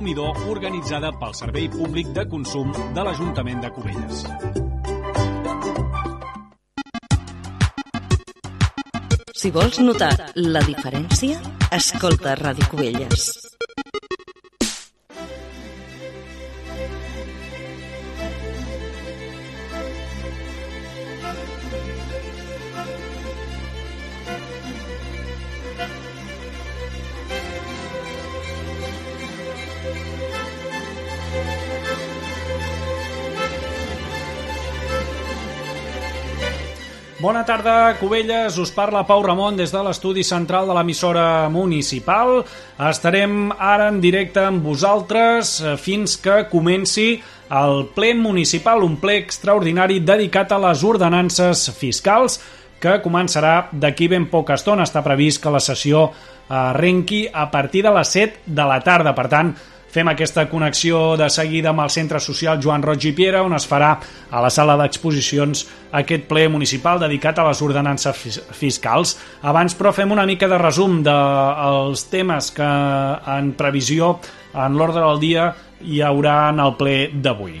Midó organitzada pel Servei Públic de Consum de l'Ajuntament de Cubelles. Si vols notar la diferència, escolta Ràdio Cubelles. Bona tarda, Cubelles. Us parla Pau Ramon des de l'estudi central de l'emissora municipal. Estarem ara en directe amb vosaltres eh, fins que comenci el ple municipal, un ple extraordinari dedicat a les ordenances fiscals que començarà d'aquí ben poca estona. Està previst que la sessió arrenqui a partir de les 7 de la tarda. Per tant, Fem aquesta connexió de seguida amb el Centre Social Joan Roig i Piera, on es farà a la sala d'exposicions aquest ple municipal dedicat a les ordenances fiscals. Abans, però, fem una mica de resum dels de temes que en previsió en l'ordre del dia hi haurà en el ple d'avui.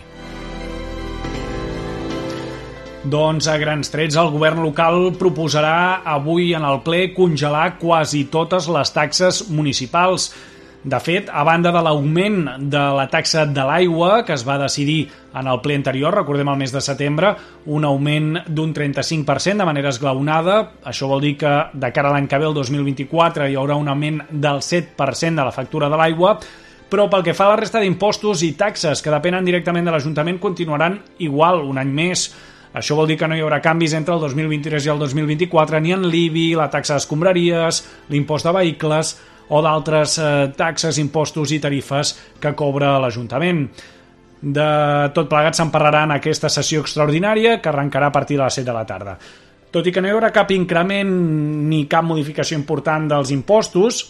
Doncs a grans trets el govern local proposarà avui en el ple congelar quasi totes les taxes municipals. De fet, a banda de l'augment de la taxa de l'aigua que es va decidir en el ple anterior, recordem el mes de setembre, un augment d'un 35% de manera esglaonada. Això vol dir que de cara a l'any que ve, el 2024, hi haurà un augment del 7% de la factura de l'aigua, però pel que fa a la resta d'impostos i taxes que depenen directament de l'Ajuntament continuaran igual un any més. Això vol dir que no hi haurà canvis entre el 2023 i el 2024 ni en l'IBI, la taxa d'escombraries, l'impost de vehicles o d'altres eh, taxes, impostos i tarifes que cobra l'Ajuntament. De tot plegat se'n parlarà en aquesta sessió extraordinària que arrencarà a partir de les 7 de la tarda. Tot i que no hi haurà cap increment ni cap modificació important dels impostos,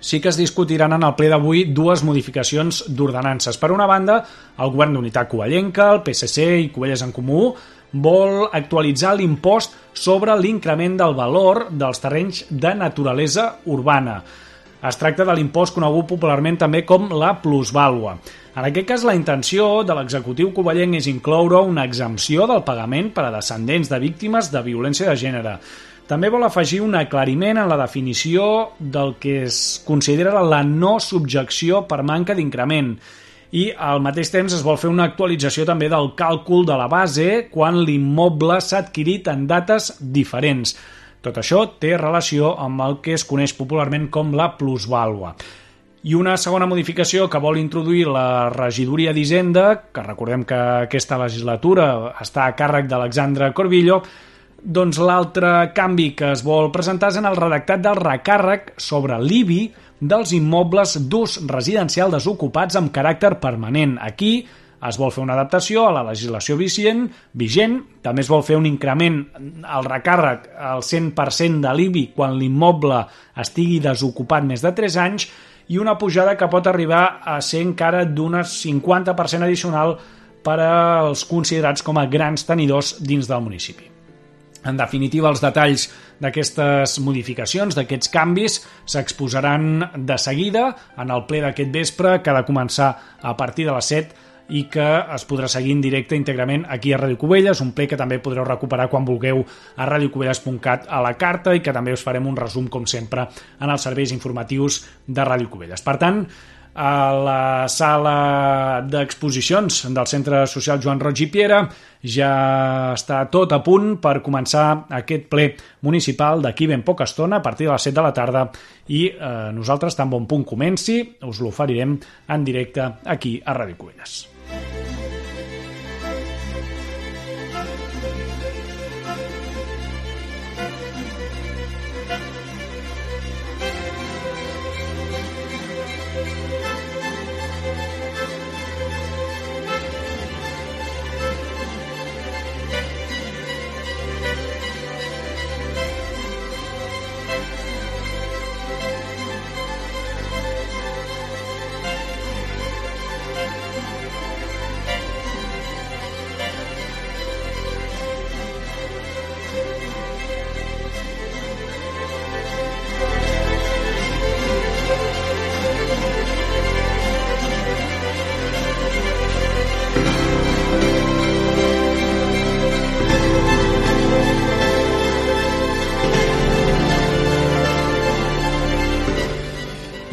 sí que es discutiran en el ple d'avui dues modificacions d'ordenances. Per una banda, el govern d'Unitat Covellenca, el PSC i Covelles en Comú vol actualitzar l'impost sobre l'increment del valor dels terrenys de naturalesa urbana. Es tracta de l'impost conegut popularment també com la plusvàlua. En aquest cas, la intenció de l'executiu covellenc és incloure una exempció del pagament per a descendents de víctimes de violència de gènere. També vol afegir un aclariment en la definició del que es considera la no subjecció per manca d'increment i al mateix temps es vol fer una actualització també del càlcul de la base quan l'immoble s'ha adquirit en dates diferents. Tot això té relació amb el que es coneix popularment com la plusvàlua. I una segona modificació que vol introduir la regidoria d'Hisenda, que recordem que aquesta legislatura està a càrrec d'Alexandre Corbillo, doncs l'altre canvi que es vol presentar és en el redactat del recàrrec sobre l'IBI dels immobles d'ús residencial desocupats amb caràcter permanent. Aquí es vol fer una adaptació a la legislació vigent, vigent també es vol fer un increment al recàrrec al 100% de l'IBI quan l'immoble estigui desocupat més de 3 anys i una pujada que pot arribar a ser encara d'un 50% addicional per als considerats com a grans tenidors dins del municipi. En definitiva, els detalls d'aquestes modificacions, d'aquests canvis, s'exposaran de seguida en el ple d'aquest vespre, que ha de començar a partir de les 7 i que es podrà seguir en directe íntegrament aquí a Ràdio Cubelles, un ple que també podreu recuperar quan vulgueu a radiocubelles.cat a la carta i que també us farem un resum, com sempre, en els serveis informatius de Ràdio Cubelles. Per tant, a la sala d'exposicions del Centre Social Joan Roig i Piera ja està tot a punt per començar aquest ple municipal d'aquí ben poca estona, a partir de les 7 de la tarda i eh, nosaltres tan bon punt comenci us l'oferirem en directe aquí a Ràdio Cubelles.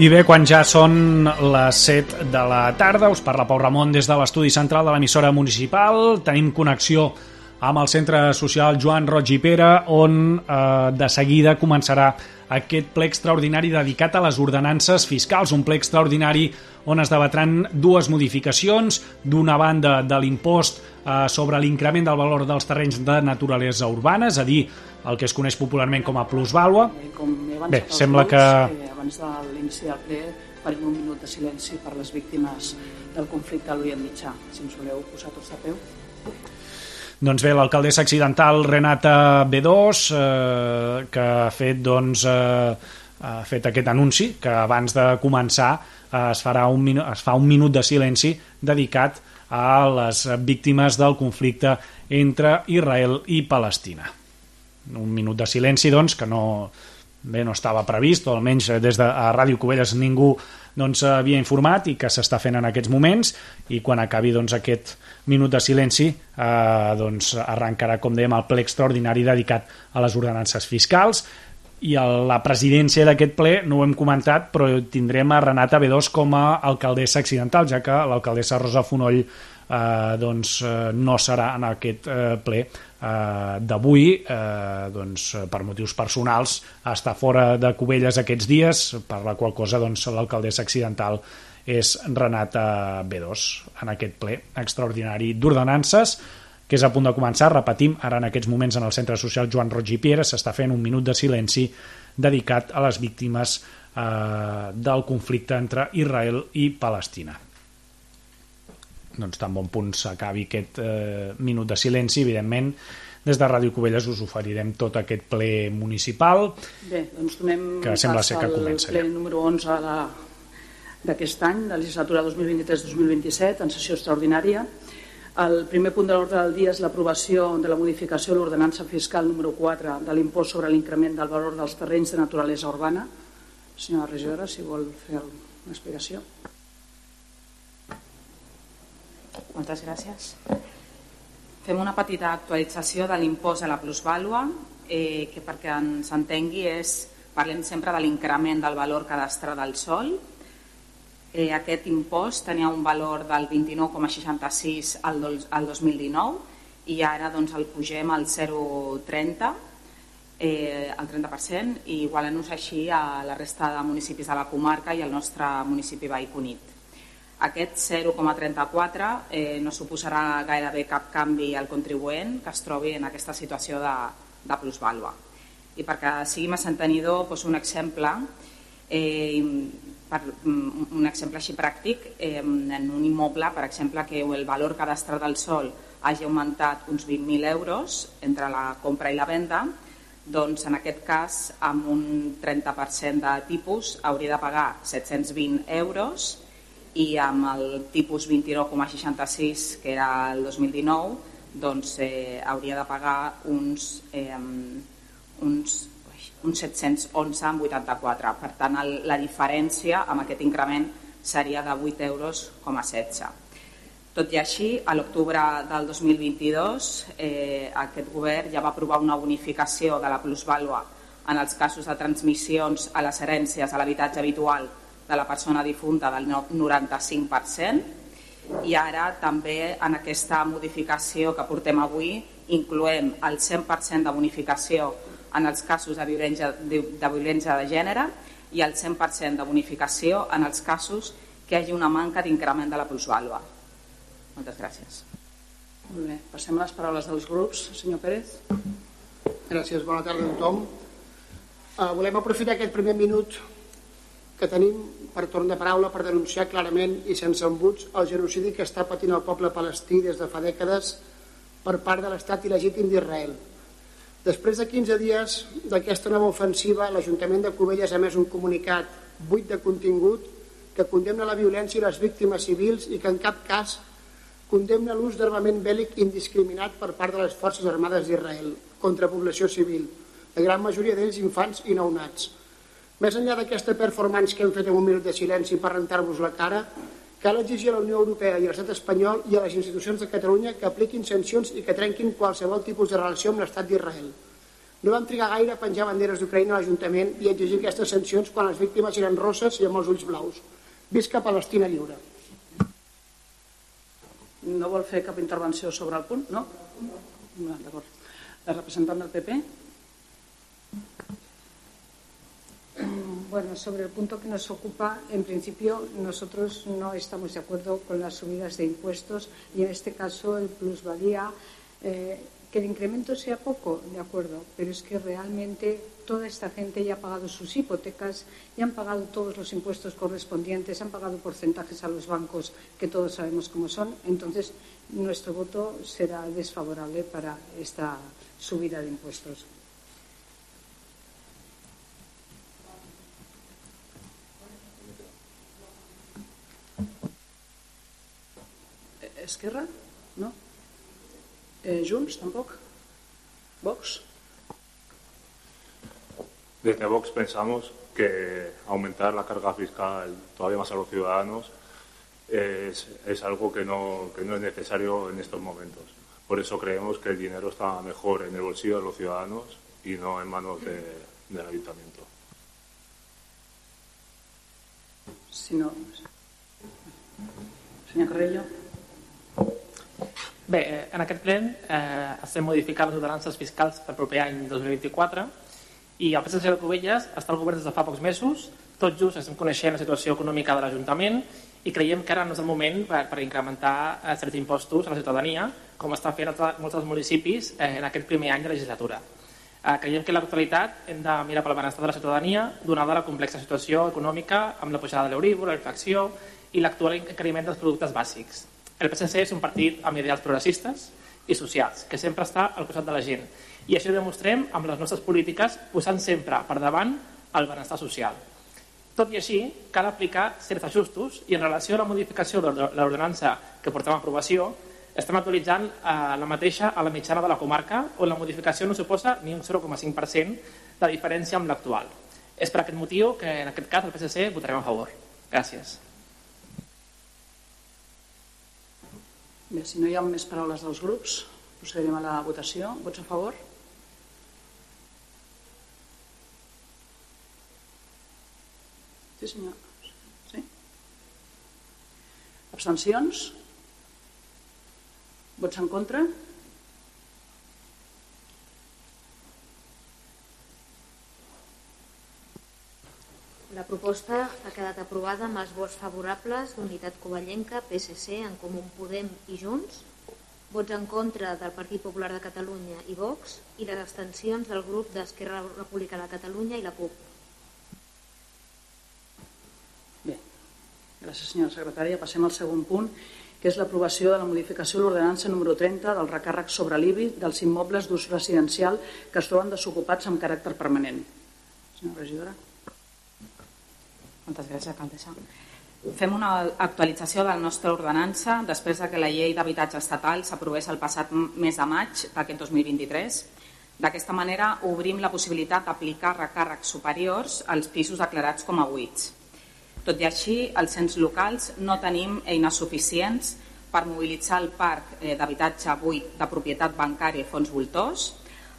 I bé, quan ja són les 7 de la tarda, us parla Pau Ramon des de l'estudi central de l'emissora municipal. Tenim connexió amb el Centre Social Joan Roig i Pere, on eh, de seguida començarà aquest ple extraordinari dedicat a les ordenances fiscals, un ple extraordinari on es debatran dues modificacions, d'una banda de l'impost eh, sobre l'increment del valor dels terrenys de naturalesa urbana, és a dir, el que es coneix popularment com a plusvàlua. Bé, sembla que... Eh, abans de l'inici del ple farem un minut de silenci per les víctimes del conflicte a l'Orient Mitjà. Si ens voleu posar tots de peu. Doncs bé, l'alcaldessa accidental Renata B2, eh, que ha fet, doncs, eh, ha fet aquest anunci, que abans de començar eh, es, farà un es fa un minut de silenci dedicat a les víctimes del conflicte entre Israel i Palestina. Un minut de silenci, doncs, que no, bé, no estava previst, o almenys des de a Ràdio Covelles ningú doncs, havia informat i que s'està fent en aquests moments i quan acabi doncs, aquest minut de silenci eh, doncs, arrencarà, com dèiem, el ple extraordinari dedicat a les ordenances fiscals. I a la presidència d'aquest ple no ho hem comentat, però tindrem a Renata B2 com a alcaldessa accidental, ja que l'alcaldessa Rosa Fonoll eh, doncs, eh, no serà en aquest eh, ple eh, d'avui eh, doncs, per motius personals està fora de Cubelles aquests dies per la qual cosa doncs, l'alcaldessa accidental és Renata B2 en aquest ple extraordinari d'ordenances que és a punt de començar, repetim, ara en aquests moments en el Centre Social Joan Roig i Piera s'està fent un minut de silenci dedicat a les víctimes eh, del conflicte entre Israel i Palestina doncs tan bon punt s'acabi aquest eh, minut de silenci, evidentment des de Ràdio Covelles us oferirem tot aquest ple municipal Bé, doncs donem que sembla ser que comença el ple número 11 d'aquest any, de la legislatura 2023-2027 en sessió extraordinària el primer punt de l'ordre del dia és l'aprovació de la modificació de l'ordenança fiscal número 4 de l'impost sobre l'increment del valor dels terrenys de naturalesa urbana. Senyora regidora, si vol fer una explicació. Moltes gràcies. Fem una petita actualització de l'impost a la plusvàlua, eh, que perquè ens entengui és, parlem sempre de l'increment del valor cadastre del sol. Eh, aquest impost tenia un valor del 29,66 al, al 2019 i ara doncs, el pugem al 0,30 eh, al 30% i igualant-nos així a la resta de municipis de la comarca i al nostre municipi veí. Aquest 0,34 eh, no suposarà gairebé cap canvi al contribuent que es trobi en aquesta situació de, de plusvàlua. I perquè sigui més entenidor, doncs un exemple, eh, per, mm, un exemple així pràctic, eh, en un immoble, per exemple, que el valor cadastral del sol hagi augmentat uns 20.000 euros entre la compra i la venda, doncs en aquest cas, amb un 30% de tipus, hauria de pagar 720 euros i amb el tipus 29,66 que era el 2019 doncs eh, hauria de pagar uns, eh, uns, uns 711,84 per tant el, la diferència amb aquest increment seria de 8 euros com a 16 tot i així, a l'octubre del 2022 eh, aquest govern ja va aprovar una bonificació de la plusvàlua en els casos de transmissions a les herències a l'habitatge habitual de la persona difunta del 95% i ara també en aquesta modificació que portem avui incloem el 100% de bonificació en els casos de violència de, de violència de gènere i el 100% de bonificació en els casos que hi hagi una manca d'increment de la plusvàlua. Moltes gràcies. Molt bé, passem a les paraules dels grups. Senyor Pérez. Gràcies, bona tarda a tothom. Uh, volem aprofitar aquest primer minut que tenim per torn de paraula per denunciar clarament i sense embuts el genocidi que està patint el poble palestí des de fa dècades per part de l'estat il·legítim d'Israel. Després de 15 dies d'aquesta nova ofensiva, l'Ajuntament de Cubelles ha emès un comunicat buit de contingut que condemna la violència i les víctimes civils i que en cap cas condemna l'ús d'armament bèl·lic indiscriminat per part de les Forces Armades d'Israel contra població civil, la gran majoria d'ells infants i nounats. Més enllà d'aquesta performance que hem fet en un minut de silenci per rentar-vos la cara, cal exigir a la Unió Europea i a l'estat espanyol i a les institucions de Catalunya que apliquin sancions i que trenquin qualsevol tipus de relació amb l'estat d'Israel. No vam trigar gaire a penjar banderes d'Ucraïna a l'Ajuntament i exigir aquestes sancions quan les víctimes eren rosses i amb els ulls blaus. Visca Palestina lliure. No vol fer cap intervenció sobre el punt? No? D'acord. La representant del PP? Bueno, sobre el punto que nos ocupa, en principio nosotros no estamos de acuerdo con las subidas de impuestos y en este caso el plusvalía, eh, que el incremento sea poco, de acuerdo, pero es que realmente toda esta gente ya ha pagado sus hipotecas, ya han pagado todos los impuestos correspondientes, han pagado porcentajes a los bancos que todos sabemos cómo son, entonces nuestro voto será desfavorable para esta subida de impuestos. Esquerra? No? Eh, Junts, tampoc? Vox? Desde Vox pensamos que aumentar la carga fiscal todavía más a los ciudadanos es, es algo que no, que no es necesario en estos momentos. Por eso creemos que el dinero está mejor en el bolsillo de los ciudadanos y no en manos de, del ayuntamiento. Si no... Senyor Carrillo? Bé, eh, en aquest plen eh, estem modificant les ordenances fiscals per proper any 2024 i el PSC de Covelles està al govern des de fa pocs mesos, tot just estem coneixent la situació econòmica de l'Ajuntament i creiem que ara no és el moment per, per incrementar eh, certs impostos a la ciutadania, com està fent a molts dels municipis eh, en aquest primer any de legislatura. Eh, creiem que en l'actualitat hem de mirar pel benestar de la ciutadania, donada la complexa situació econòmica amb la pujada de l'Euribor, la inflació i l'actual encariment dels productes bàsics. El PSC és un partit amb ideals progressistes i socials, que sempre està al costat de la gent. I això ho demostrem amb les nostres polítiques posant sempre per davant el benestar social. Tot i així, cal aplicar certs ajustos i en relació a la modificació de l'ordenança que portem a aprovació, estem actualitzant eh, la mateixa a la mitjana de la comarca, on la modificació no suposa ni un 0,5% de diferència amb l'actual. És per aquest motiu que en aquest cas el PSC votarem a favor. Gràcies. Bé, si no hi ha més paraules dels grups, procedirem a la votació. Vots a favor? Sí, senyor. Sí? Abstencions? Vots en contra? La proposta ha quedat aprovada amb els vots favorables d'Unitat Covellenca, PSC, En Comú Podem i Junts, vots en contra del Partit Popular de Catalunya i Vox i les abstencions del grup d'Esquerra Republicana de Catalunya i la CUP. Bé, gràcies senyora secretària. Passem al segon punt, que és l'aprovació de la modificació de l'ordenança número 30 del recàrrec sobre l'IBI dels immobles d'ús residencial que es troben desocupats amb caràcter permanent. Senyora regidora. Moltes gràcies, alcaldessa. Fem una actualització de la nostra ordenança després de que la llei d'habitatge estatal s'aprovés el passat mes de maig d'aquest 2023. D'aquesta manera obrim la possibilitat d'aplicar recàrrecs superiors als pisos declarats com a buits. Tot i així, els ens locals no tenim eines suficients per mobilitzar el parc eh, d'habitatge buit de propietat bancària i fons voltors.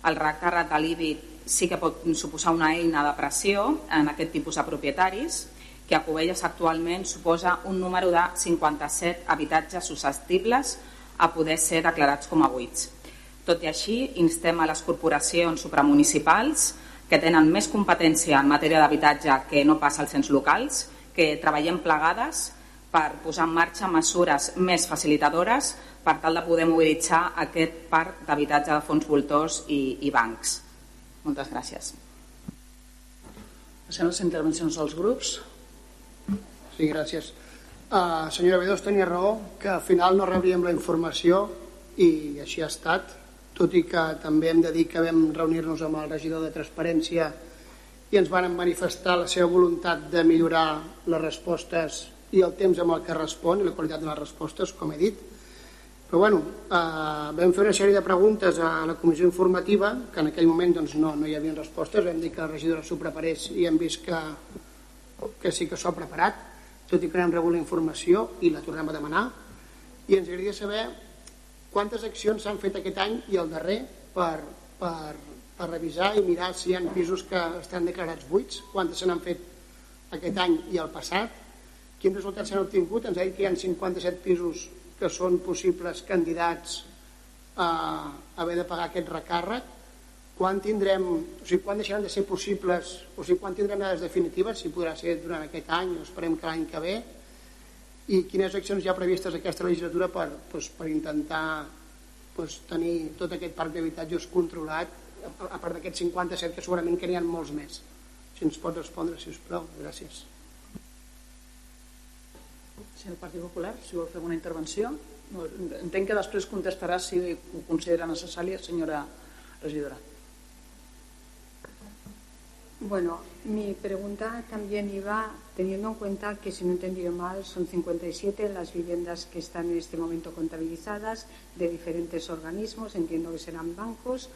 El recàrrec de l'IBI sí que pot suposar una eina de pressió en aquest tipus de propietaris que a Cubelles actualment suposa un número de 57 habitatges susceptibles a poder ser declarats com a buits. Tot i així, instem a les corporacions supramunicipals que tenen més competència en matèria d'habitatge que no passa als ens locals, que treballem plegades per posar en marxa mesures més facilitadores per tal de poder mobilitzar aquest parc d'habitatge de fons voltors i, i bancs. Moltes gràcies. Passem les intervencions dels grups. Sí, gràcies. Uh, senyora Bedós tenia raó que al final no rebríem la informació i així ha estat, tot i que també hem de dir que vam reunir-nos amb el regidor de Transparència i ens van manifestar la seva voluntat de millorar les respostes i el temps amb el que respon i la qualitat de les respostes, com he dit. Però bueno, eh, vam fer una sèrie de preguntes a la comissió informativa, que en aquell moment doncs, no, no hi havia respostes, vam dir que la regidora s'ho preparés i hem vist que, que sí que s'ho ha preparat tot i que hem rebut la informació i la tornem a demanar i ens agradaria saber quantes accions s'han fet aquest any i el darrer per, per per revisar i mirar si hi ha pisos que estan declarats buits, quantes se n'han fet aquest any i el passat, quins resultats s'han obtingut, ens ha dit que hi ha 57 pisos que són possibles candidats a haver de pagar aquest recàrrec, quan tindrem, o sigui, quan deixaran de ser possibles, o sigui, quan tindrem dades definitives, si podrà ser durant aquest any o esperem que l'any que ve, i quines accions hi ha previstes aquesta legislatura per, doncs, per intentar doncs, tenir tot aquest parc d'habitatges controlat a part d'aquests 57 que segurament que n'hi ha molts més. Si ens pot respondre, si us plau, gràcies. Si el Partit Popular, si vol fer una intervenció. Entenc que després contestarà si ho considera necessària senyora regidora Bueno, mi pregunta también iba teniendo en cuenta que, si no he entendido mal, son 57 las viviendas que están en este momento contabilizadas de diferentes organismos, entiendo que serán bancos.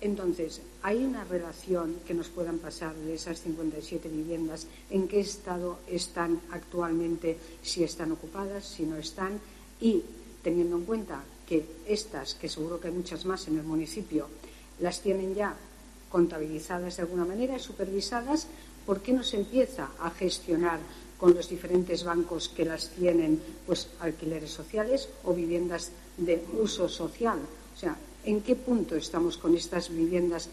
Entonces, ¿hay una relación que nos puedan pasar de esas 57 viviendas? ¿En qué estado están actualmente? Si están ocupadas, si no están. Y teniendo en cuenta que estas, que seguro que hay muchas más en el municipio, las tienen ya contabilizadas de alguna manera y supervisadas, ¿por qué no se empieza a gestionar con los diferentes bancos que las tienen, pues alquileres sociales o viviendas de uso social? O sea, ¿en qué punto estamos con estas viviendas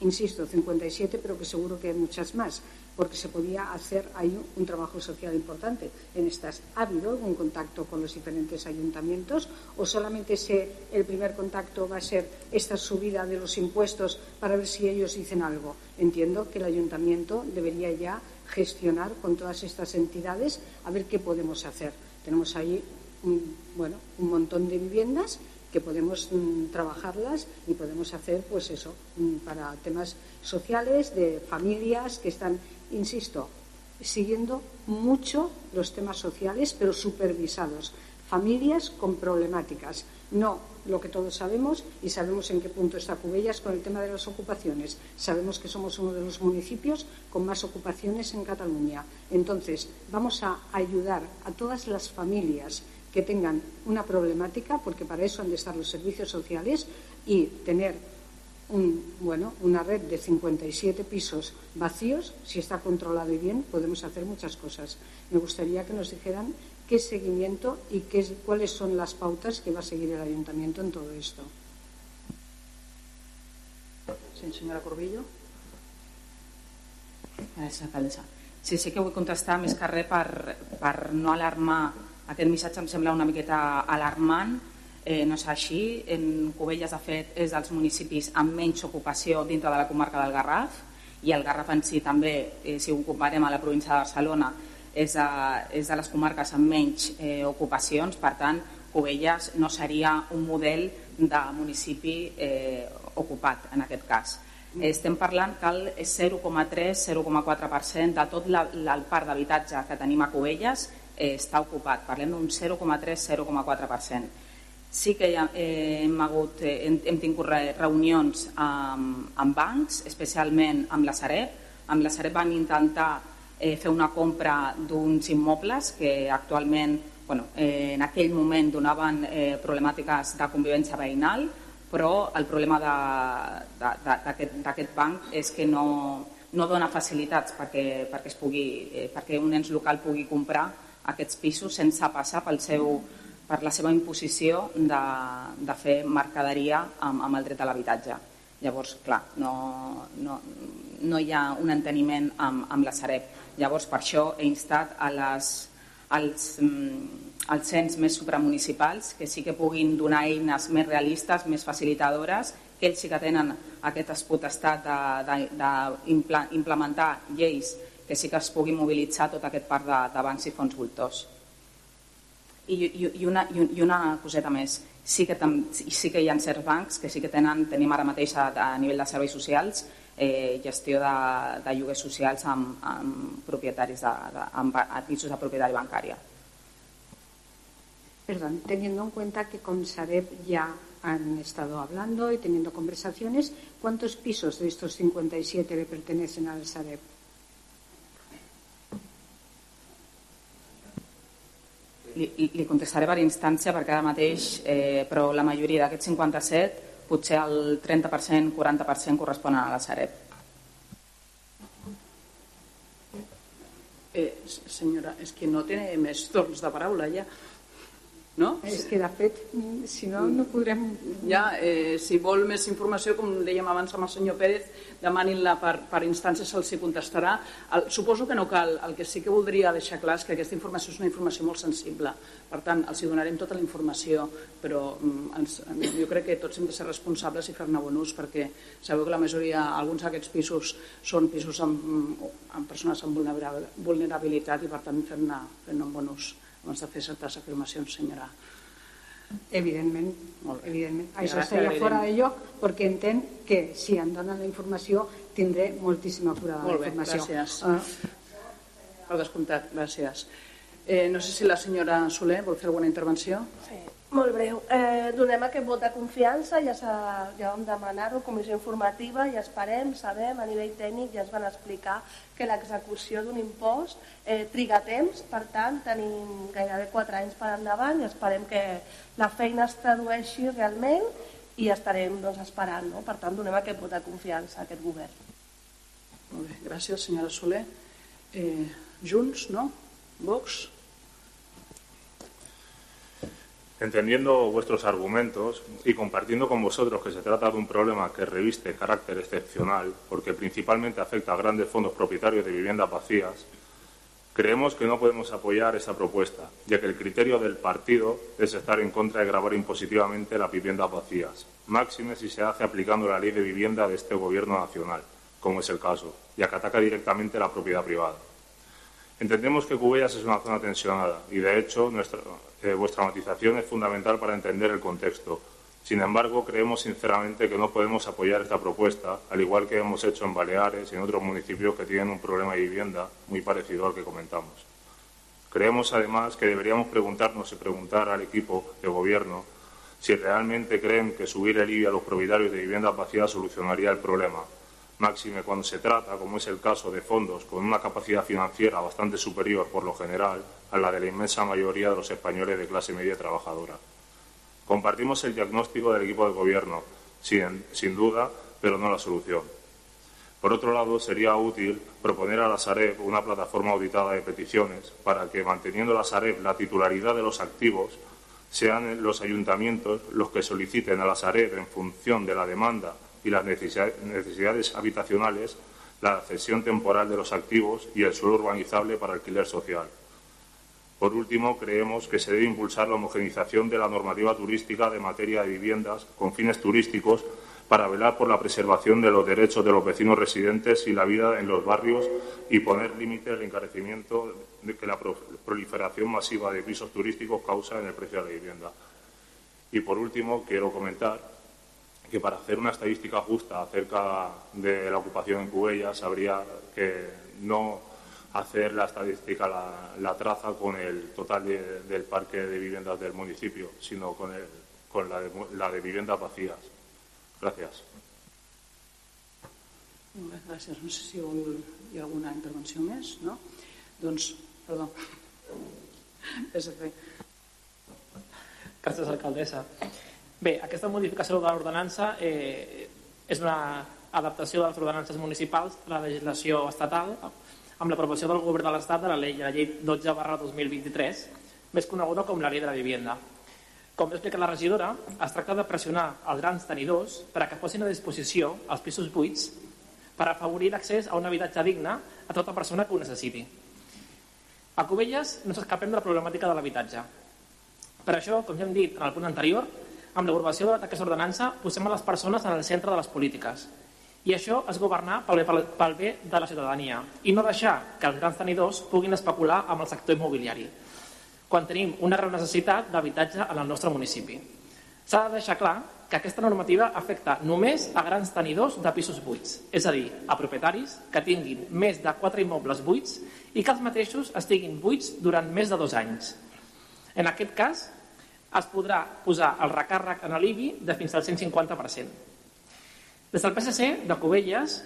insisto, 57, pero que seguro que hay muchas más, porque se podía hacer ahí un trabajo social importante en estas. ¿Ha habido algún contacto con los diferentes ayuntamientos o solamente el primer contacto va a ser esta subida de los impuestos para ver si ellos dicen algo? Entiendo que el ayuntamiento debería ya gestionar con todas estas entidades a ver qué podemos hacer. Tenemos ahí bueno, un montón de viviendas que podemos mm, trabajarlas y podemos hacer, pues eso, mm, para temas sociales, de familias que están, insisto, siguiendo mucho los temas sociales, pero supervisados. Familias con problemáticas, no lo que todos sabemos y sabemos en qué punto está Cubellas con el tema de las ocupaciones. Sabemos que somos uno de los municipios con más ocupaciones en Cataluña. Entonces, vamos a ayudar a todas las familias que tengan una problemática, porque para eso han de estar los servicios sociales, y tener un, bueno, una red de 57 pisos vacíos, si está controlado y bien, podemos hacer muchas cosas. Me gustaría que nos dijeran qué seguimiento y qué, cuáles son las pautas que va a seguir el ayuntamiento en todo esto. Sí, senyora Corbillo. Gràcies, alcaldessa. Sí, sí que vull contestar més que res per, per no alarmar aquest missatge em sembla una miqueta alarmant, eh, no és així. En Cubelles, de fet, és dels municipis amb menys ocupació dintre de la comarca del Garraf i el Garraf en si també, eh, si ho comparem a la província de Barcelona, és de, és de les comarques amb menys eh, ocupacions, per tant, Cubelles no seria un model de municipi eh, ocupat en aquest cas. Estem parlant que el 0,3-0,4% de tot la, la, el parc d'habitatge que tenim a Cubelles eh, està ocupat. Parlem d'un 0,3-0,4%. Sí que ja, eh, hem, hagut, eh, hem, hem tingut reunions amb, amb bancs, especialment amb la Sareb. Amb la Sareb vam intentar eh, fer una compra d'uns immobles que actualment, bueno, eh, en aquell moment donaven eh, problemàtiques de convivència veïnal, però el problema d'aquest banc és que no, no dona facilitats perquè, perquè, es pugui, eh, perquè un ens local pugui comprar aquests pisos sense passar pel seu, per la seva imposició de, de fer mercaderia amb, amb el dret a l'habitatge. Llavors, clar, no, no, no hi ha un enteniment amb, amb la Sareb. Llavors, per això he instat a les, als, mm, als cens més supramunicipals que sí que puguin donar eines més realistes, més facilitadores, que ells sí que tenen aquesta potestat d'implementar lleis que sí que es pugui mobilitzar tot aquest parc de, de bancs i fons voltors. I, i, i, una, i una coseta més, sí que, tam, sí que hi ha certs bancs que sí que tenen, tenim ara mateix a, a nivell de serveis socials eh, gestió de, de lloguers socials amb, amb propietaris de, de, amb, pisos de propietari bancària. Perdón, teniendo en cuenta que con Sareb ya han estado hablando y teniendo conversaciones, ¿cuántos pisos de estos 57 le pertenecen al Sareb? Li, li contestaré per instància perquè ara mateix, eh, però la majoria d'aquests 57 potser el 30%, 40% corresponen a la Sareb. Eh, senyora, és que no té més torns de paraula ja. No? És que, de fet, si no, no podrem... Ja, eh, si vol més informació, com dèiem abans amb el senyor Pérez, demanin-la per, per instàncies, se'ls contestarà. El, suposo que no cal. El que sí que voldria deixar clar és que aquesta informació és una informació molt sensible. Per tant, els hi donarem tota la informació, però mm, ens, jo crec que tots hem de ser responsables i fer-ne bon ús, perquè sabeu que la majoria, alguns d'aquests pisos són pisos amb, amb persones amb vulnerabilitat i, per tant, fer-ne fer bon ús abans de fer certes afirmacions, senyora. Evidentment, evidentment. Això estaria fora de lloc perquè entenc que si em donen la informació tindré moltíssima cura de la informació. Molt bé, gràcies. Uh. Per descomptat, gràcies. Eh, no sé si la senyora Soler vol fer alguna intervenció. Sí. Molt breu. Eh, donem aquest vot de confiança, ja, ja vam demanar-ho, comissió informativa, i esperem, sabem, a nivell tècnic ja es van explicar que l'execució d'un impost eh, triga temps, per tant tenim gairebé 4 anys per endavant i esperem que la feina es tradueixi realment i estarem doncs, esperant. No? Per tant, donem aquest vot de confiança a aquest govern. Molt bé, gràcies senyora Soler. Eh, Junts, no? Vox? Entendiendo vuestros argumentos y compartiendo con vosotros que se trata de un problema que reviste carácter excepcional, porque principalmente afecta a grandes fondos propietarios de viviendas vacías, creemos que no podemos apoyar esa propuesta, ya que el criterio del partido es estar en contra de grabar impositivamente las viviendas vacías, máxime si se hace aplicando la ley de vivienda de este Gobierno nacional, como es el caso, ya que ataca directamente la propiedad privada. Entendemos que Cubellas es una zona tensionada y, de hecho, nuestra, eh, vuestra matización es fundamental para entender el contexto. Sin embargo, creemos sinceramente que no podemos apoyar esta propuesta, al igual que hemos hecho en Baleares y en otros municipios que tienen un problema de vivienda muy parecido al que comentamos. Creemos, además, que deberíamos preguntarnos y preguntar al equipo de Gobierno si realmente creen que subir el IBI a los propietarios de viviendas vacías solucionaría el problema máxime cuando se trata, como es el caso de fondos con una capacidad financiera bastante superior por lo general a la de la inmensa mayoría de los españoles de clase media trabajadora. Compartimos el diagnóstico del equipo de gobierno, sin, duda, pero no la solución. Por otro lado, sería útil proponer a la Sareb una plataforma auditada de peticiones para que, manteniendo la Sareb la titularidad de los activos, sean los ayuntamientos los que soliciten a la Sareb, en función de la demanda y las necesidades habitacionales, la cesión temporal de los activos y el suelo urbanizable para alquiler social. Por último, creemos que se debe impulsar la homogenización de la normativa turística de materia de viviendas con fines turísticos para velar por la preservación de los derechos de los vecinos residentes y la vida en los barrios y poner límite al encarecimiento que la proliferación masiva de pisos turísticos causa en el precio de la vivienda. Y por último, quiero comentar que para hacer una estadística justa acerca de la ocupación en Cubellas habría que no hacer la estadística, la, traza con el total del parque de viviendas del municipio, sino con, el, con la, de, la de viviendas vacías. Gracias. Gràcies. No sé si vol, hi ha alguna intervenció més, no? Doncs, perdó. Gràcies, alcaldessa. Bé, aquesta modificació de l'ordenança eh, és una adaptació de les ordenances municipals a la legislació estatal amb l'aprovació del govern de l'Estat de la llei, la llei 12 barra 2023, més coneguda com la llei de la vivienda. Com explica la regidora, es tracta de pressionar els grans tenidors per a que posin a disposició els pisos buits per afavorir l'accés a un habitatge digne a tota persona que ho necessiti. A Cubelles no s'escapem de la problemàtica de l'habitatge. Per això, com ja hem dit en el punt anterior, amb l'aprovació d'aquesta ordenança posem a les persones en el centre de les polítiques. I això és governar pel bé, pel bé de la ciutadania i no deixar que els grans tenidors puguin especular amb el sector immobiliari, quan tenim una real necessitat d'habitatge en el nostre municipi. S'ha de deixar clar que aquesta normativa afecta només a grans tenidors de pisos buits, és a dir, a propietaris que tinguin més de 4 immobles buits i que els mateixos estiguin buits durant més de dos anys. En aquest cas, es podrà posar el recàrrec en l'IBI de fins al 150%. Des del PSC de Cubelles,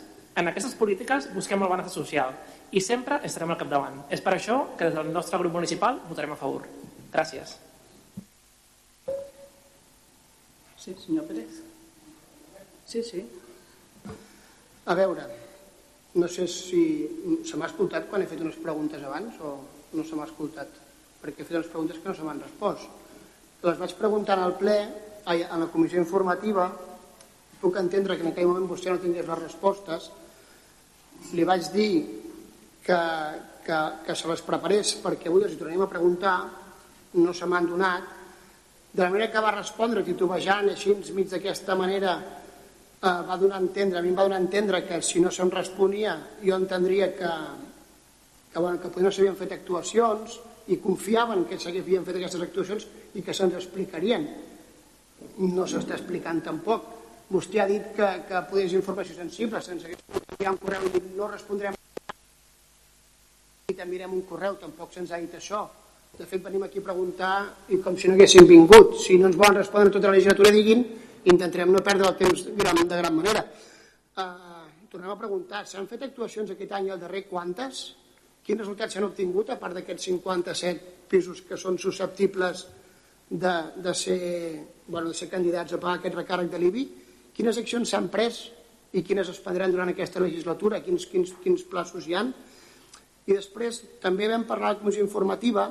en aquestes polítiques busquem el benestar social i sempre estarem al capdavant. És per això que des del nostre grup municipal votarem a favor. Gràcies. Sí, senyor Pérez. Sí, sí. A veure, no sé si se m'ha escoltat quan he fet unes preguntes abans o no se m'ha escoltat, perquè he fet unes preguntes que no se m'han respost. Les vaig preguntar al ple, a la comissió informativa, puc entendre que en aquell moment vostè no tingués les respostes, li vaig dir que, que, que se les preparés perquè avui els tornem a preguntar, no se m'han donat, de la manera que va respondre titubejant així mig d'aquesta manera eh, va donar a entendre, a mi em va donar a entendre que si no se'm responia jo entendria que, que, bueno, que potser no s'havien fet actuacions i confiaven que s'havien fet aquestes actuacions i que se'ns explicarien. No s'està explicant tampoc Vostè ha dit que, que poder és informació sensible, sense enviar un correu i no respondrem i t'enviarem un correu, tampoc se'ns ha dit això. De fet, venim aquí a preguntar i com si no haguéssim vingut. Si no ens volen respondre tota la legislatura, diguin, intentarem no perdre el temps de gran, de gran manera. Uh, tornem a preguntar, s'han fet actuacions aquest any i el darrer quantes? Quins resultats s'han obtingut, a part d'aquests 57 pisos que són susceptibles de, de, ser, bueno, de ser candidats a pagar aquest recàrrec de l'IBI? Quines accions s'han pres i quines es prendran durant aquesta legislatura, quins, quins, quins plaços hi han. I després també vam parlar a la comissió informativa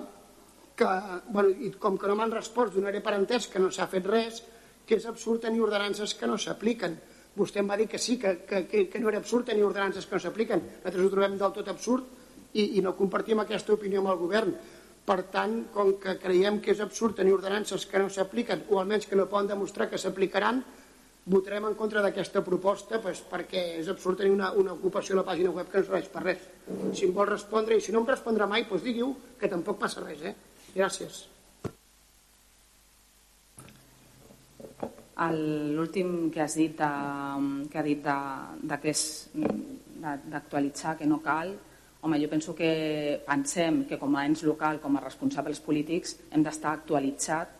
que, bueno, i com que no m'han respost, donaré per entès que no s'ha fet res, que és absurd tenir ordenances que no s'apliquen. Vostè em va dir que sí, que, que, que no era absurd tenir ordenances que no s'apliquen. Nosaltres ho trobem del tot absurd i, i no compartim aquesta opinió amb el govern. Per tant, com que creiem que és absurd tenir ordenances que no s'apliquen o almenys que no poden demostrar que s'aplicaran, votarem en contra d'aquesta proposta pues, perquè és absurd tenir una, una ocupació a la pàgina web que no serveix per res. Si em vol respondre, i si no em respondrà mai, doncs diguiu que tampoc passa res. Eh? Gràcies. L'últim que has dit, de, que ha dit de que és d'actualitzar, que no cal, home, jo penso que pensem que com a ens local, com a responsables polítics, hem d'estar actualitzat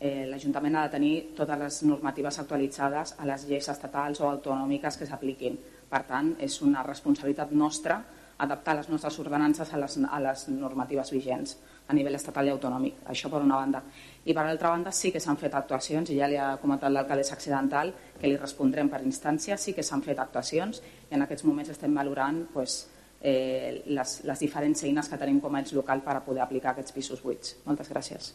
eh, l'Ajuntament ha de tenir totes les normatives actualitzades a les lleis estatals o autonòmiques que s'apliquin. Per tant, és una responsabilitat nostra adaptar les nostres ordenances a les, a les normatives vigents a nivell estatal i autonòmic. Això per una banda. I per l'altra banda sí que s'han fet actuacions, i ja li ha comentat l'alcaldessa accidental, que li respondrem per instància, sí que s'han fet actuacions i en aquests moments estem valorant pues, eh, les, les diferents eines que tenim com a ens local per a poder aplicar aquests pisos buits. Moltes gràcies.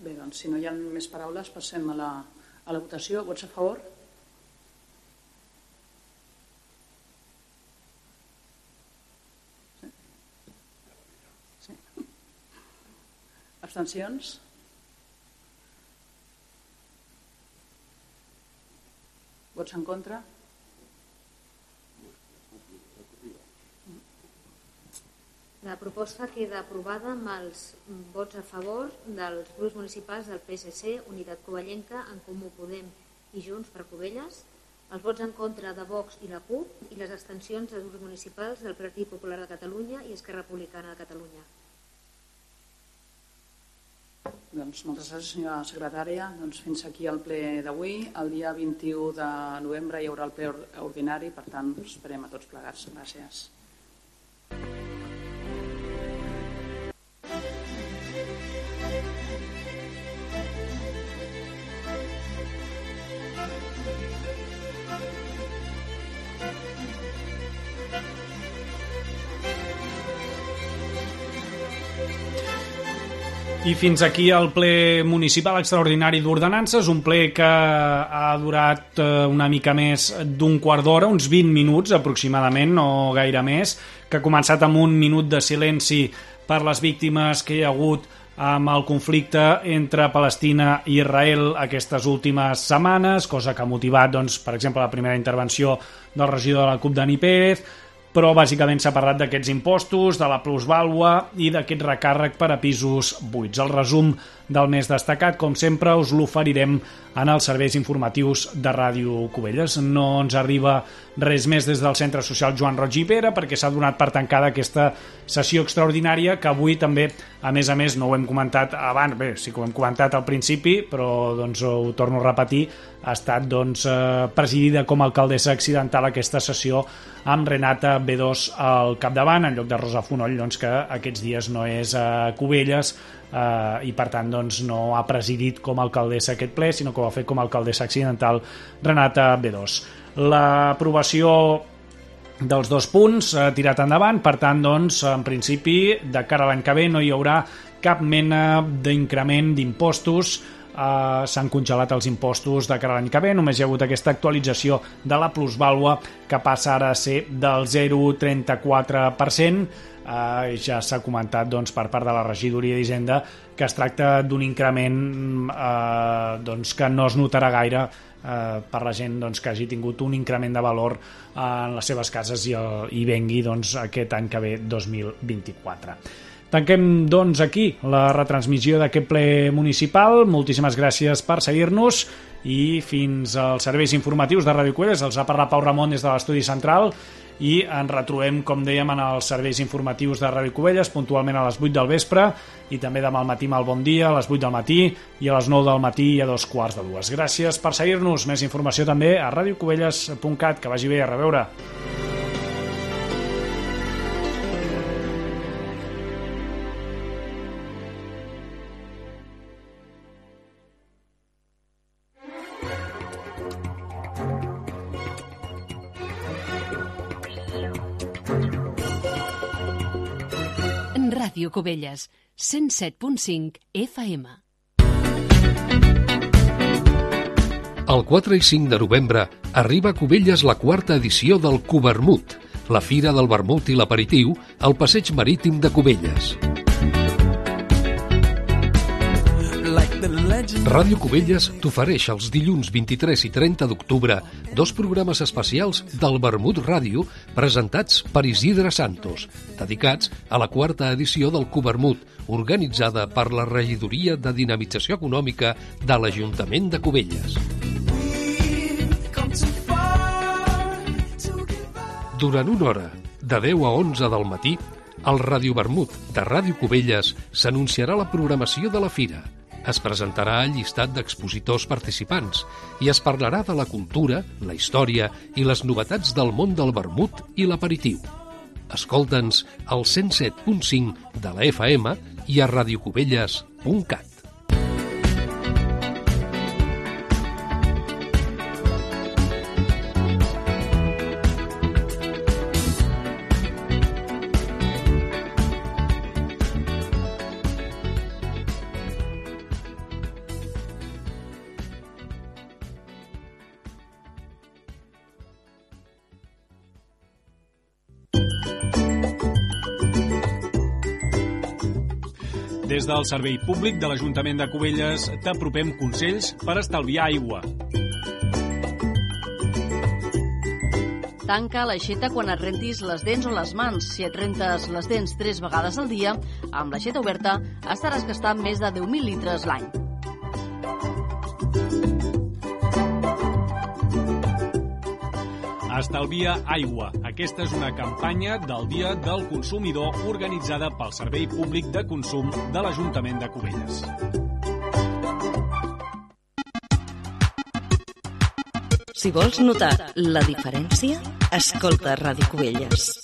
Bé, doncs si no hi ha més paraules passem a la, a la votació. Vots a favor? Sí. sí. Abstencions? Vots en contra? La proposta queda aprovada amb els vots a favor dels grups municipals del PSC, Unitat Covellenca, En Comú Podem i Junts per Covelles, els vots en contra de Vox i la CUP i les abstencions dels grups municipals del Partit Popular de Catalunya i Esquerra Republicana de Catalunya. Doncs moltes gràcies, senyora secretària. Doncs fins aquí el ple d'avui. El dia 21 de novembre hi haurà el ple ordinari, per tant, esperem a tots plegats. Gràcies. I fins aquí el ple municipal extraordinari d'ordenances, un ple que ha durat eh, una mica més d'un quart d'hora, uns 20 minuts aproximadament, no gaire més, que ha començat amb un minut de silenci per les víctimes que hi ha hagut amb el conflicte entre Palestina i Israel aquestes últimes setmanes, cosa que ha motivat, doncs, per exemple, la primera intervenció del regidor de la CUP, Dani Pérez, però bàsicament s'ha parlat d'aquests impostos, de la plusvàlua i d'aquest recàrrec per a pisos buits. El resum del més destacat, com sempre, us l'oferirem en els serveis informatius de Ràdio Cubelles. No ens arriba res més des del Centre Social Joan Roig i Pere perquè s'ha donat per tancada aquesta sessió extraordinària que avui també A més a més, no ho hem comentat abans, bé, sí que ho hem comentat al principi, però doncs, ho torno a repetir, ha estat doncs, eh, presidida com a alcaldessa accidental aquesta sessió amb Renata B2 al capdavant, en lloc de Rosa Fonoll, doncs, que aquests dies no és a Cubelles eh, i per tant doncs, no ha presidit com a alcaldessa aquest ple, sinó que ho ha fet com a alcaldessa accidental Renata B2. L'aprovació dels dos punts ha tirat endavant, per tant, doncs, en principi, de cara a l'any que ve no hi haurà cap mena d'increment d'impostos. Eh, s'han congelat els impostos de cara a l'any que ve, només hi ha hagut aquesta actualització de la plusvàlua que passa ara a ser del 0,34%, eh, ja s'ha comentat doncs, per part de la regidoria d'Hisenda que es tracta d'un increment eh, doncs, que no es notarà gaire eh, per la gent doncs, que hagi tingut un increment de valor en les seves cases i, el, i vengui doncs, aquest any que ve 2024. Tanquem, doncs, aquí la retransmissió d'aquest ple municipal. Moltíssimes gràcies per seguir-nos i fins als serveis informatius de Ràdio Cuelles. Els ha parlat Pau Ramon des de l'estudi central i ens retrobem, com dèiem, en els serveis informatius de Ràdio Cubelles, puntualment a les 8 del vespre i també demà al matí al bon dia, a les 8 del matí i a les 9 del matí i a dos quarts de dues. Gràcies per seguir-nos. Més informació també a radiocubelles.cat. Que vagi bé, a reveure. Cubelles, 107.5 FM. El 4 i 5 de novembre arriba a Cubelles la quarta edició del Cubermut, la fira del vermut i l'aperitiu al passeig marítim de Cubelles. Ràdio Cubelles t'ofereix els dilluns 23 i 30 d'octubre dos programes especials del Vermut Ràdio presentats per Isidre Santos, dedicats a la quarta edició del Cubermut, organitzada per la Regidoria de Dinamització Econòmica de l'Ajuntament de Cubelles. Durant una hora, de 10 a 11 del matí, al Ràdio Vermut de Ràdio Cubelles s'anunciarà la programació de la fira – es presentarà el llistat d'expositors participants i es parlarà de la cultura, la història i les novetats del món del vermut i l'aperitiu. Escolta'ns al 107.5 de la FM i a radiocubelles.cat. Des del Servei Públic de l'Ajuntament de Cubelles t'apropem consells per estalviar aigua. Tanca l'aixeta quan et rentis les dents o les mans. Si et rentes les dents tres vegades al dia, amb l'aixeta oberta estaràs gastant més de 10.000 litres l'any. Estalvia aigua. Aquesta és una campanya del Dia del Consumidor organitzada pel Servei Públic de Consum de l'Ajuntament de Cubelles. Si vols notar la diferència, escolta Ràdio Cubelles.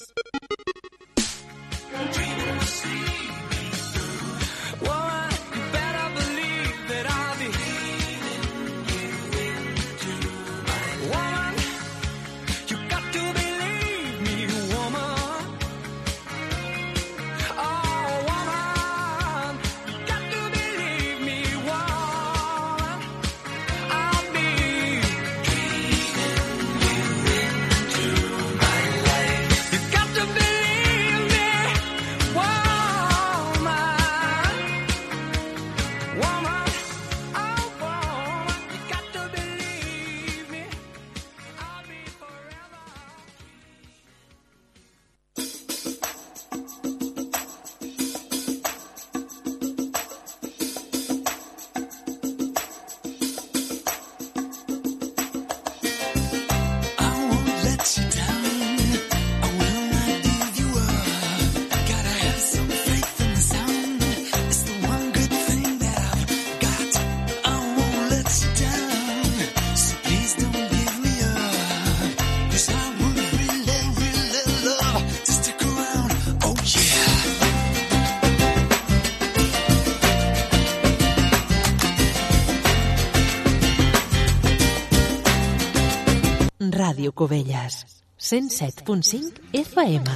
Ràdio Cubelles. 107.5 FM.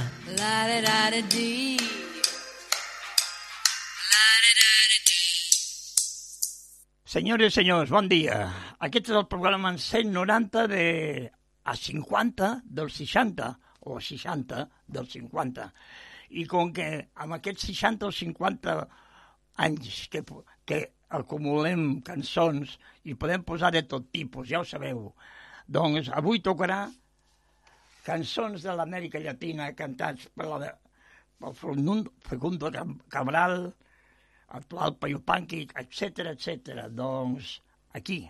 Senyores i senyors, bon dia. Aquest és el programa en 190 de a 50 del 60 o a 60 del 50. I com que amb aquests 60 o 50 anys que, que acumulem cançons i podem posar de tot tipus, ja ho sabeu, doncs avui tocarà cançons de l'Amèrica Llatina cantats per la, pel Facundo Cabral, actual Payupanqui, etc etc. Doncs aquí,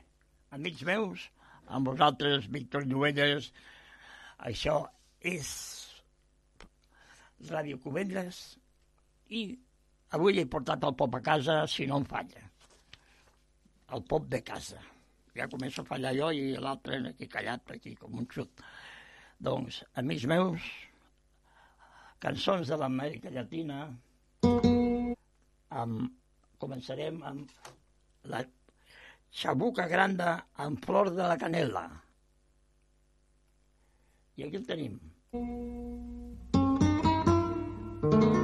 amics meus, amb vosaltres, Víctor Lluelles, això és Ràdio Cubelles i avui he portat el pop a casa si no em falla. El pop de casa. Ja començo a fallar jo i l'altre aquí callat, aquí com un xut. Doncs, amics meus, cançons de l'Amèrica Llatina, amb, començarem amb la Xabuca Granda amb flor de la canela. I aquí el tenim. que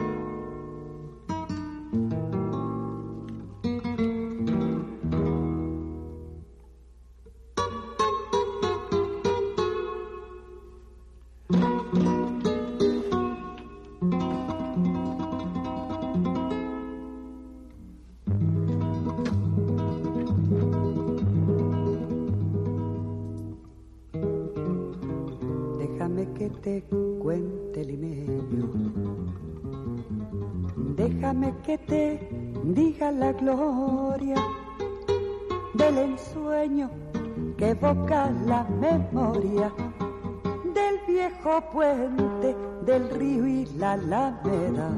alameda.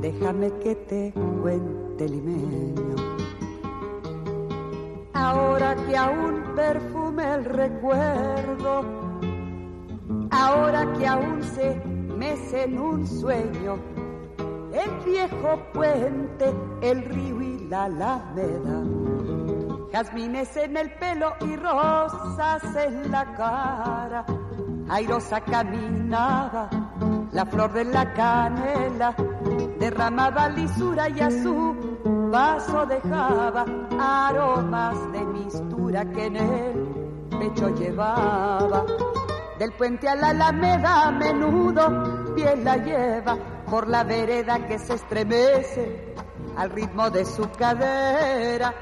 Déjame que te cuente limeño. Ahora que aún perfume el recuerdo, ahora que aún se mece en un sueño, el viejo puente, el río y la alameda. Jazmines en el pelo y rosas en la cara. Airosa caminaba, la flor de la canela derramaba lisura y a su paso dejaba aromas de mistura que en el pecho llevaba. Del puente a la alameda a menudo piel la lleva por la vereda que se estremece al ritmo de su cadera.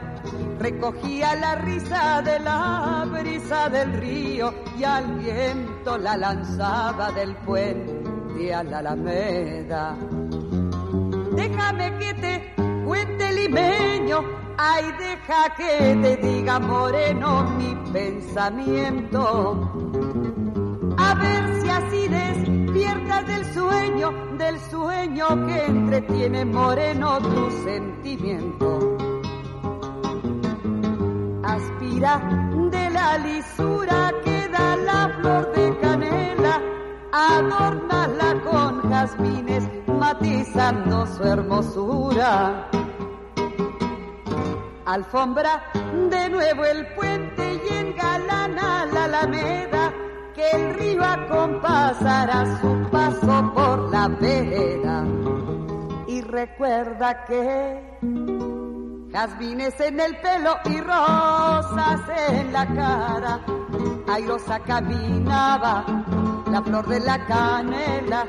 Recogía la risa de la brisa del río y al viento la lanzaba del puente a la alameda. Déjame que te cuente limeño, ay deja que te diga moreno mi pensamiento. A ver si así despiertas del sueño del sueño que entretiene moreno tu sentimiento. Aspira de la lisura que da la flor de canela, adórnala con jazmines matizando su hermosura. Alfombra de nuevo el puente y engalana la alameda que el río acompasará su paso por la vereda. Y recuerda que jazmines en el pelo y rosas en la cara, airosa caminaba la flor de la canela,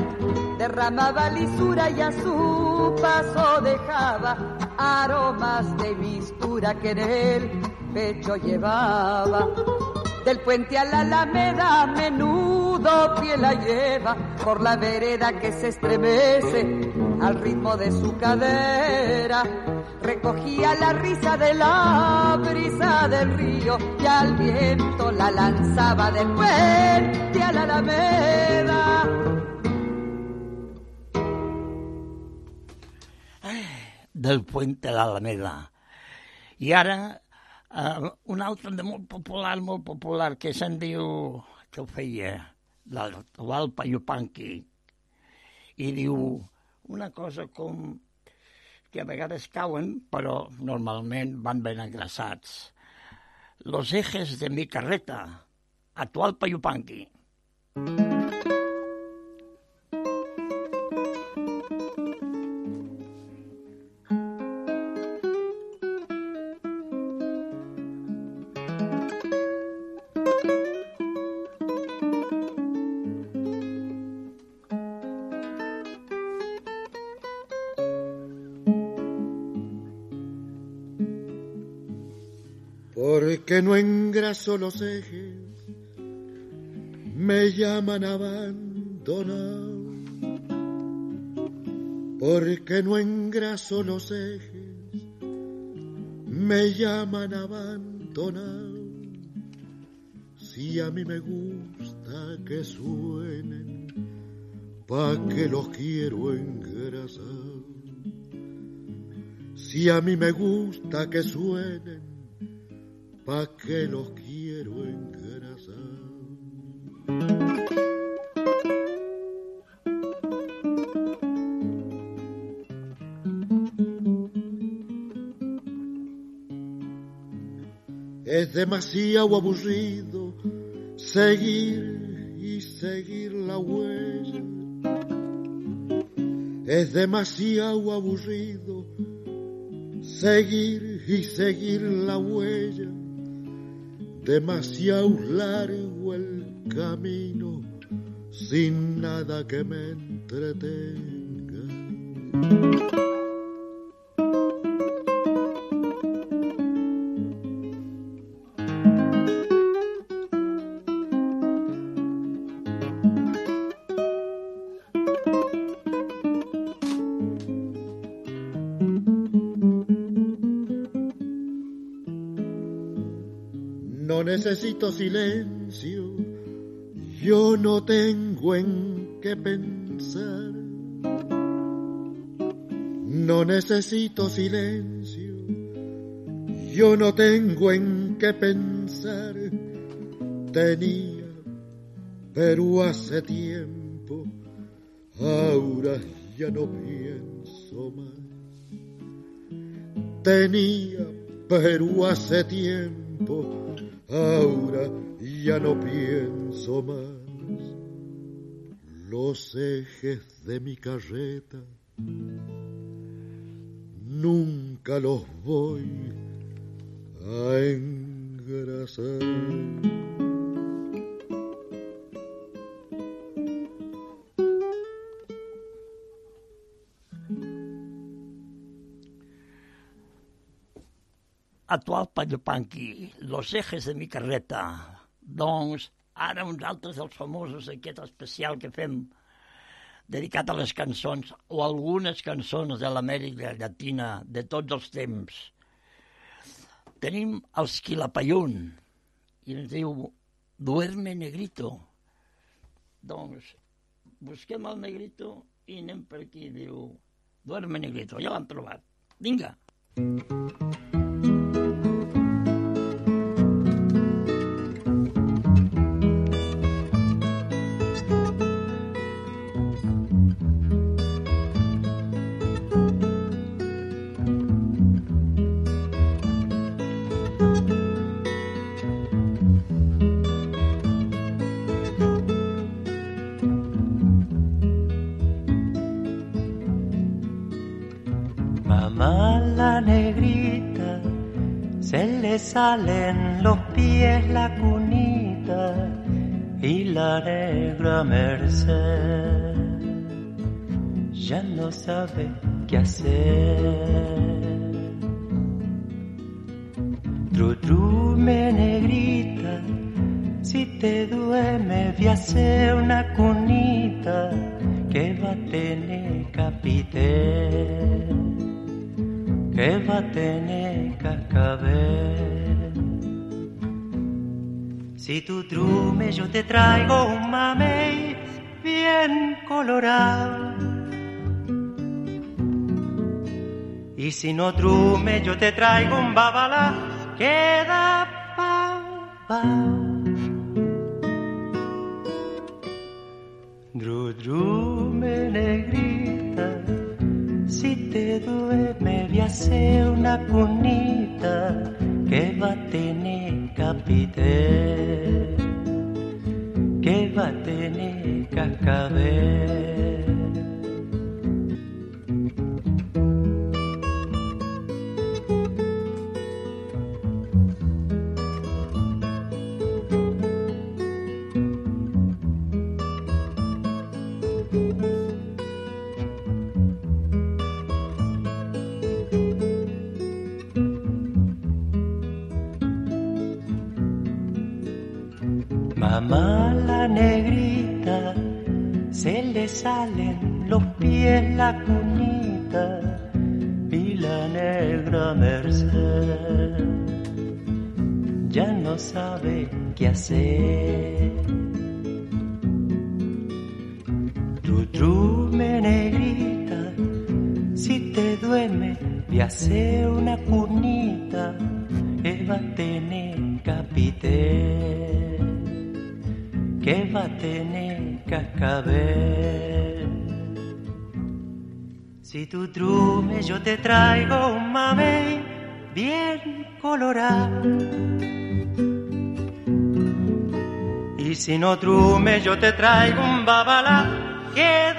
derramaba lisura y a su paso dejaba aromas de mistura que en el pecho llevaba del puente a la alameda menudo pie la lleva por la vereda que se estremece al ritmo de su cadera. Recogía la risa de la brisa del río y al viento la lanzaba del puente a la alameda. Del puente a la alameda. I ara Uh, un altre de molt popular, molt popular, que se'n diu, que el feia, l'Alpa Yupanqui, i diu una cosa com que a vegades cauen, però normalment van ben engraçats. Los ejes de mi carreta actual Payupanqui. Porque los ejes, me llaman abandonado. Porque no engraso los ejes, me llaman abandonado. Si a mí me gusta que suenen, pa' que los quiero engrasar. Si a mí me gusta que suenen, pa' que los demasiado aburrido seguir y seguir la huella. Es demasiado aburrido seguir y seguir la huella. Demasiado largo el camino sin nada que me entretenga. Necesito silencio, yo no tengo en qué pensar. No necesito silencio, yo no tengo en qué pensar. Tenía, pero hace tiempo, ahora ya no pienso más. Tenía, pero hace tiempo, ahora ya no pienso más. Los ejes de mi carreta nunca los voy a engrasar. Actual Pallapanqui, los ejes de mi carreta. Doncs ara uns altres dels famosos, aquest especial que fem dedicat a les cançons o algunes cançons de l'Amèrica Llatina de tots els temps. Tenim els Quilapayún i ens diu Duerme Negrito. Doncs busquem el Negrito i anem per aquí, diu Duerme Negrito, ja l'han trobat. Vinga. Mamá salen los pies la cunita y la negra merced ya no sabe qué hacer. Tru, tru, me negrita, si te duerme voy a hacer una cunita que va a tener capité que va a tener cascabel. Si tú trume yo te traigo un mamey bien colorado. Y si no trume yo te traigo un babalá que da pau, pau. Dru, drume negrita, si te duerme voy a hacer una cunita que va a tener capité que va a tener que cascabel. tú trume, yo te traigo un mamey bien colorado. Y si no trume, yo te traigo un babalá que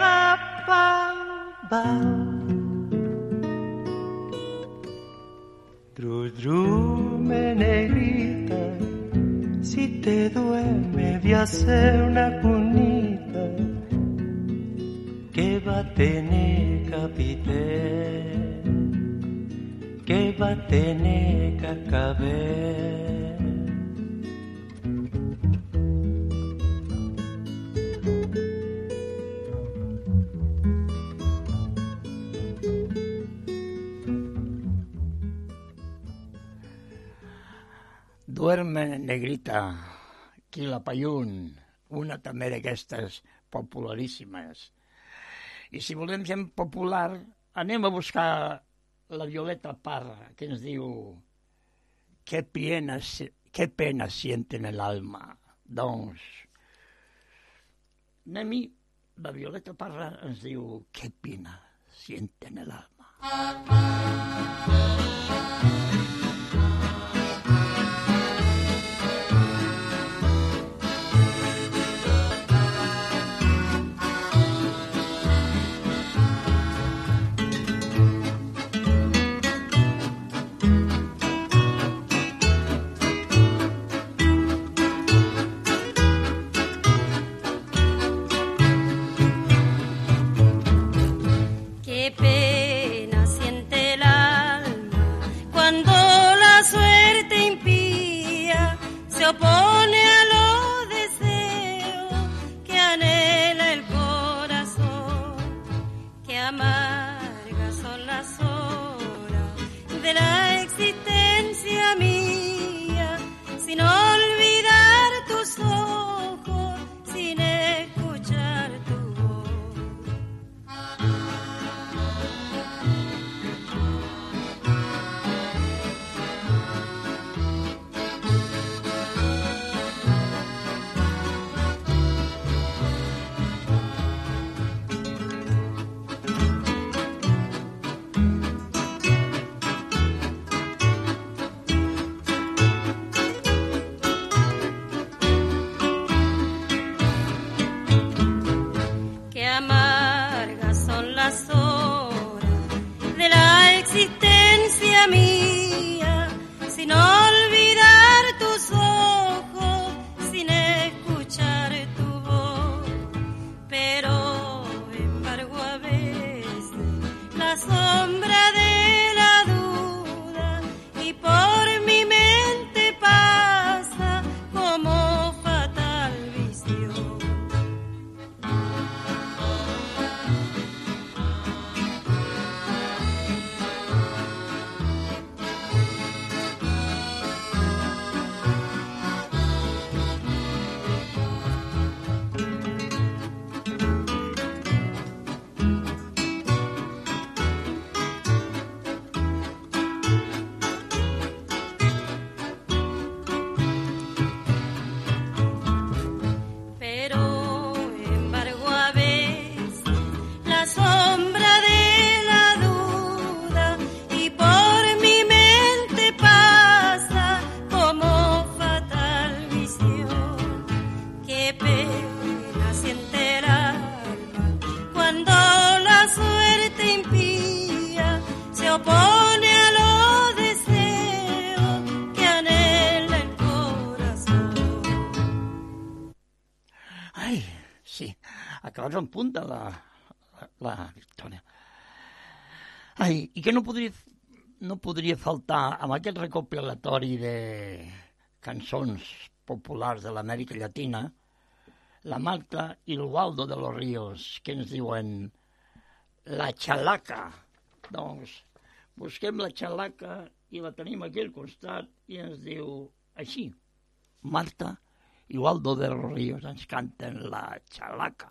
Quilapayún, una també d'aquestes popularíssimes. I si volem gent popular, anem a buscar la Violeta Parra, que ens diu que pena, que pena siente en el alma». Doncs, anem-hi. La Violeta Parra ens diu que pena siente en el alma». hecho quarts en punt de la, la, la victòria. Ai, i que no podria, no podria faltar amb aquest recopilatori de cançons populars de l'Amèrica Llatina, la Marta i l'Ualdo de los Ríos, que ens diuen la xalaca. Doncs busquem la xalaca i la tenim aquí al costat i ens diu així. Marta i Ualdo de los Ríos ens canten la xalaca.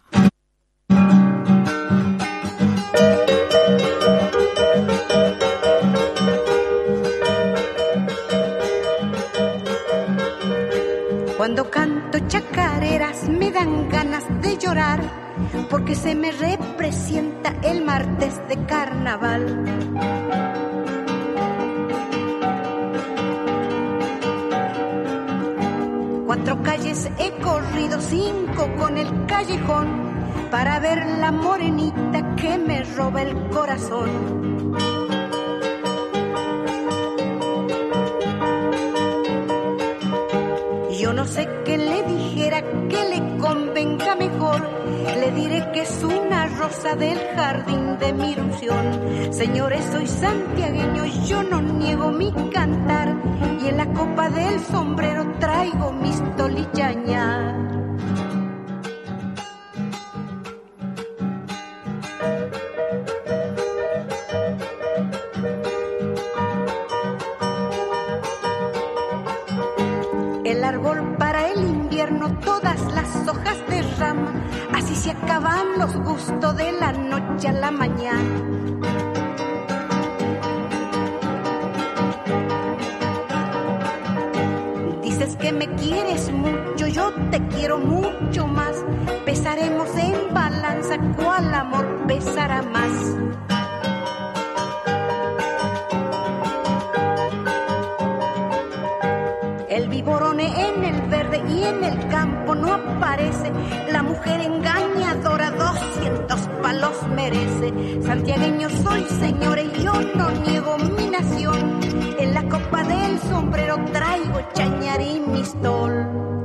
Cuando canto chacareras me dan ganas de llorar porque se me representa el martes de carnaval. Cuatro calles he corrido, cinco con el callejón para ver la morenita que me roba el corazón. Yo no sé qué le dijera que le convenga mejor. Le diré que es una rosa del jardín de mi ilusión. Señores, soy santiagueño, yo no niego mi cantar. Y en la copa del sombrero traigo mis tolichañas. De la noche a la mañana. Dices que me quieres mucho, yo te quiero mucho más. Pesaremos en balanza cuál amor pesará más. El viborone en el verde y en el campo no merece. Santiagueño soy, señores, yo no niego mi nación. En la copa del sombrero traigo chañar y mistol.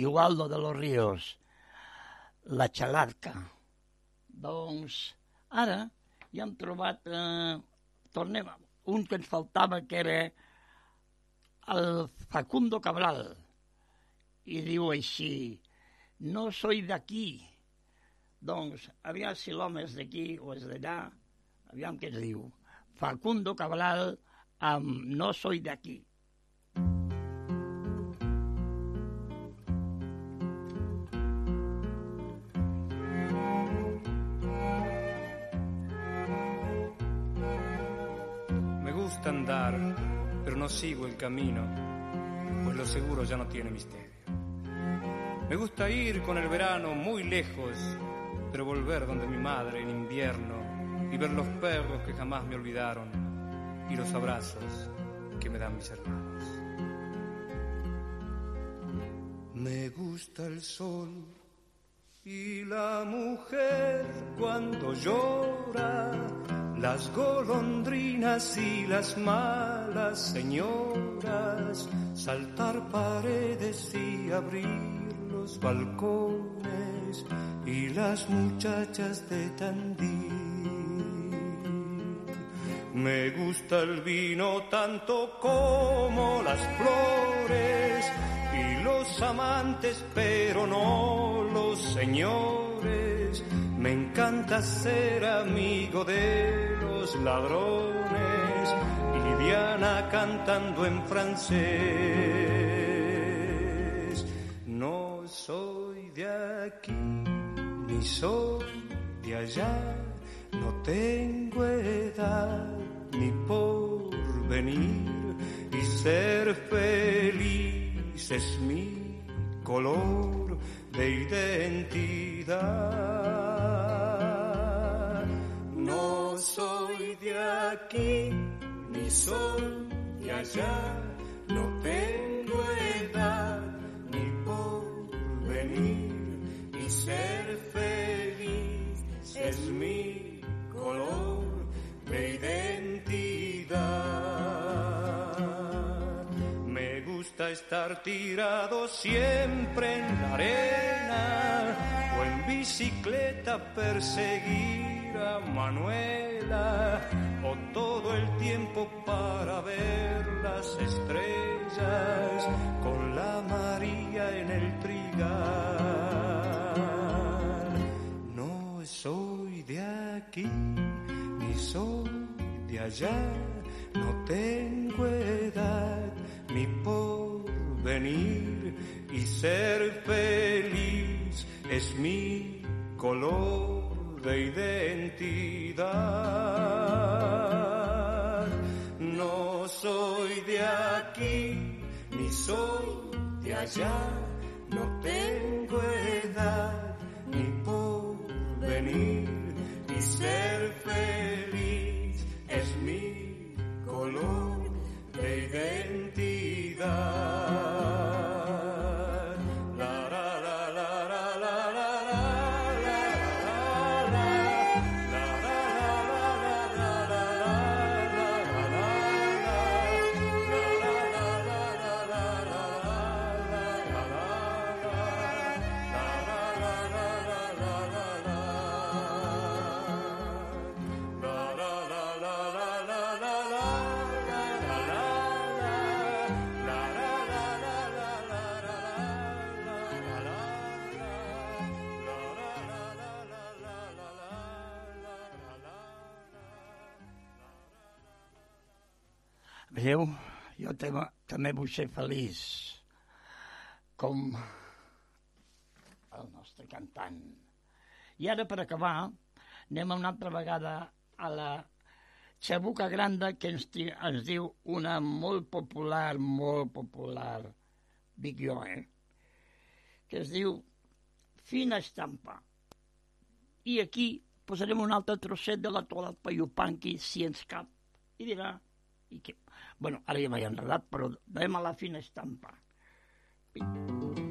Igualdo de los Ríos, La Xalarca. Doncs ara ja hem trobat, eh, tornem, un que ens faltava que era el Facundo Cabral. I diu així no soy d'aquí doncs aviam si l'home és d'aquí o és d'allà. Aviam què es diu. Facundo Cabral amb No soy d'aquí gusta andar, pero no sigo el camino, pues lo seguro ya no tiene misterio. Me gusta ir con el verano muy lejos, pero volver donde mi madre en invierno y ver los perros que jamás me olvidaron y los abrazos que me dan mis hermanos. Me gusta el sol y la mujer cuando llora, las golondrinas y las malas señoras, saltar paredes y abrir los balcones y las muchachas de Tandil. Me gusta el vino tanto como las flores y los amantes, pero no los señores. Me encanta ser amigo de los ladrones y Diana cantando en francés. No soy de aquí ni soy de allá, no tengo edad ni por venir y ser feliz es mi color de identidad. Soy de aquí ni soy de allá, no tengo edad ni por venir y ser feliz es mi color de identidad. Me gusta estar tirado siempre en la arena o en bicicleta perseguir Manuela o todo el tiempo para ver las estrellas con la María en el trigal. No soy de aquí ni soy de allá, no tengo edad ni por venir y ser feliz es mi color de identidad. No soy de aquí ni soy de allá, no tengo edad ni por venir y ser feliz Jo també, vull ser feliç, com el nostre cantant. I ara, per acabar, anem una altra vegada a la Xabuca Granda, que ens, ens diu una molt popular, molt popular, dic jo, eh? Que es diu Fina Estampa. I aquí posarem un altre trosset de la Tola Payupanqui, si ens cap. I dirà, i que... Bueno, ara ja m'he enredat, però anem a la fina estampa. Pim.